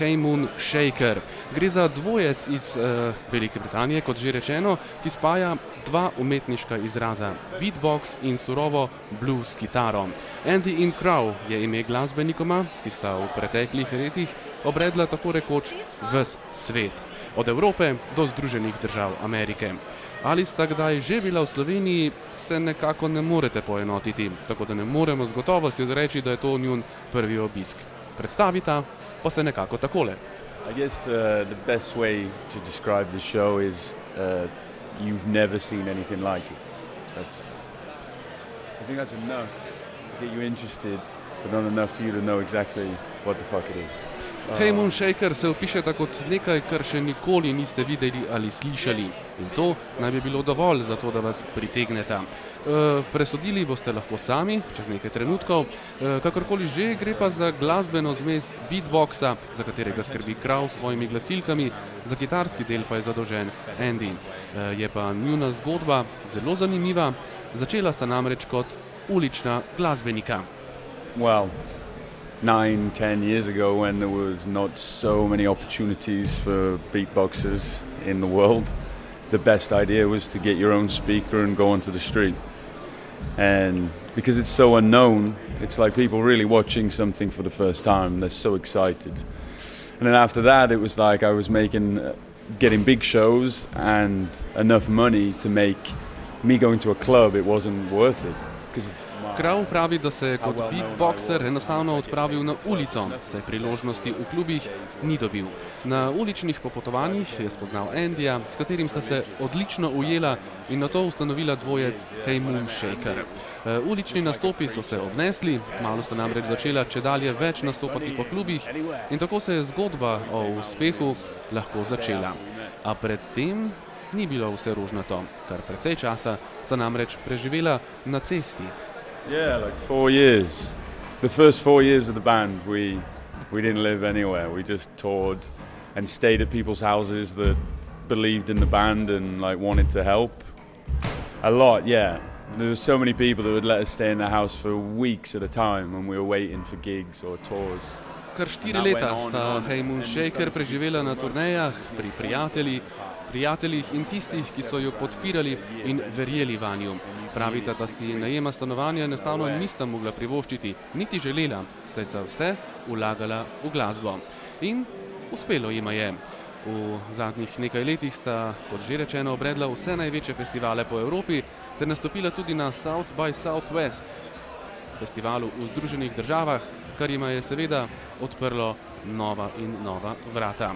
Moon Shaker. Gre za dvojec iz uh, Velike Britanije, kot že rečeno, ki spaja dva umetniška izraza: beatbox in surovo blues kitaro. Andy in Crow je ime glasbenikoma, ki sta v preteklih letih obredla tako rekoč ves svet, od Evrope do Združenih držav Amerike. Ali sta kdaj že bila v Sloveniji, se nekako ne morete poenotiti, tako da ne moremo z gotovostjo reči, da je to njun prvi obisk. Predstavita pa se nekako takole. I guess uh, the best way to describe the show is uh, you've never seen anything like it. That's, I think that's enough to get you interested, but not enough for you to know exactly what the fuck it is. Hey Moon Shaker se opiše kot nekaj, kar še nikoli niste videli ali slišali. In to naj bi bilo dovolj za to, da vas pritegnete. E, presodili boste lahko sami, čez nekaj trenutkov. E, kakorkoli že, gre pa za glasbeno zmes beatboxa, za katerega skrbi krav s svojimi glasilkami, za kitarski del pa je zadolžen Andy. E, je pa njuna zgodba zelo zanimiva. Začela sta namreč kot ulična glasbenika. Well, nine, ten years ago when there was not so many opportunities for beatboxers in the world, the best idea was to get your own speaker and go onto the street. And because it's so unknown, it's like people really watching something for the first time. They're so excited. And then after that, it was like I was making, uh, getting big shows and enough money to make me going to a club. It wasn't worth it because Krav pravi, da se je kot beatboxer enostavno odpravil na ulico, saj priložnosti v klubih ni dobil. Na uličnih popotovanjih je spoznal Andyja, s katerim sta se odlično ujela in na to ustanovila dvojec Hey Moon Shaker. E, ulični nastopi so se obnesli, malo sta namreč začela če dalje več nastopati po klubih in tako se je zgodba o uspehu lahko začela. A predtem ni bilo vse rožnato, kar precej časa sta namreč preživela na cesti. Yeah, like four years. The first four years of the band, we we didn't live anywhere. We just toured and stayed at people's houses that believed in the band and like wanted to help. A lot, yeah. There were so many people that would let us stay in their house for weeks at a time when we were waiting for gigs or tours. Kar štiri leta sta Shaker preživela na turnejah, pri prijateljih in tistih, ki so jo podpirali in verjeli vanjo. Pravita, da si najema stanovanja enostavno nista mogla privoščiti, niti želela, zdaj sta vse vlagala v glasbo. In uspelo jima je. V zadnjih nekaj letih sta, kot že rečeno, obredla vse največje festivale po Evropi ter nastopila tudi na South by Southwest, festivalu v Združenih državah, kar jima je seveda odprlo nova in nova vrata.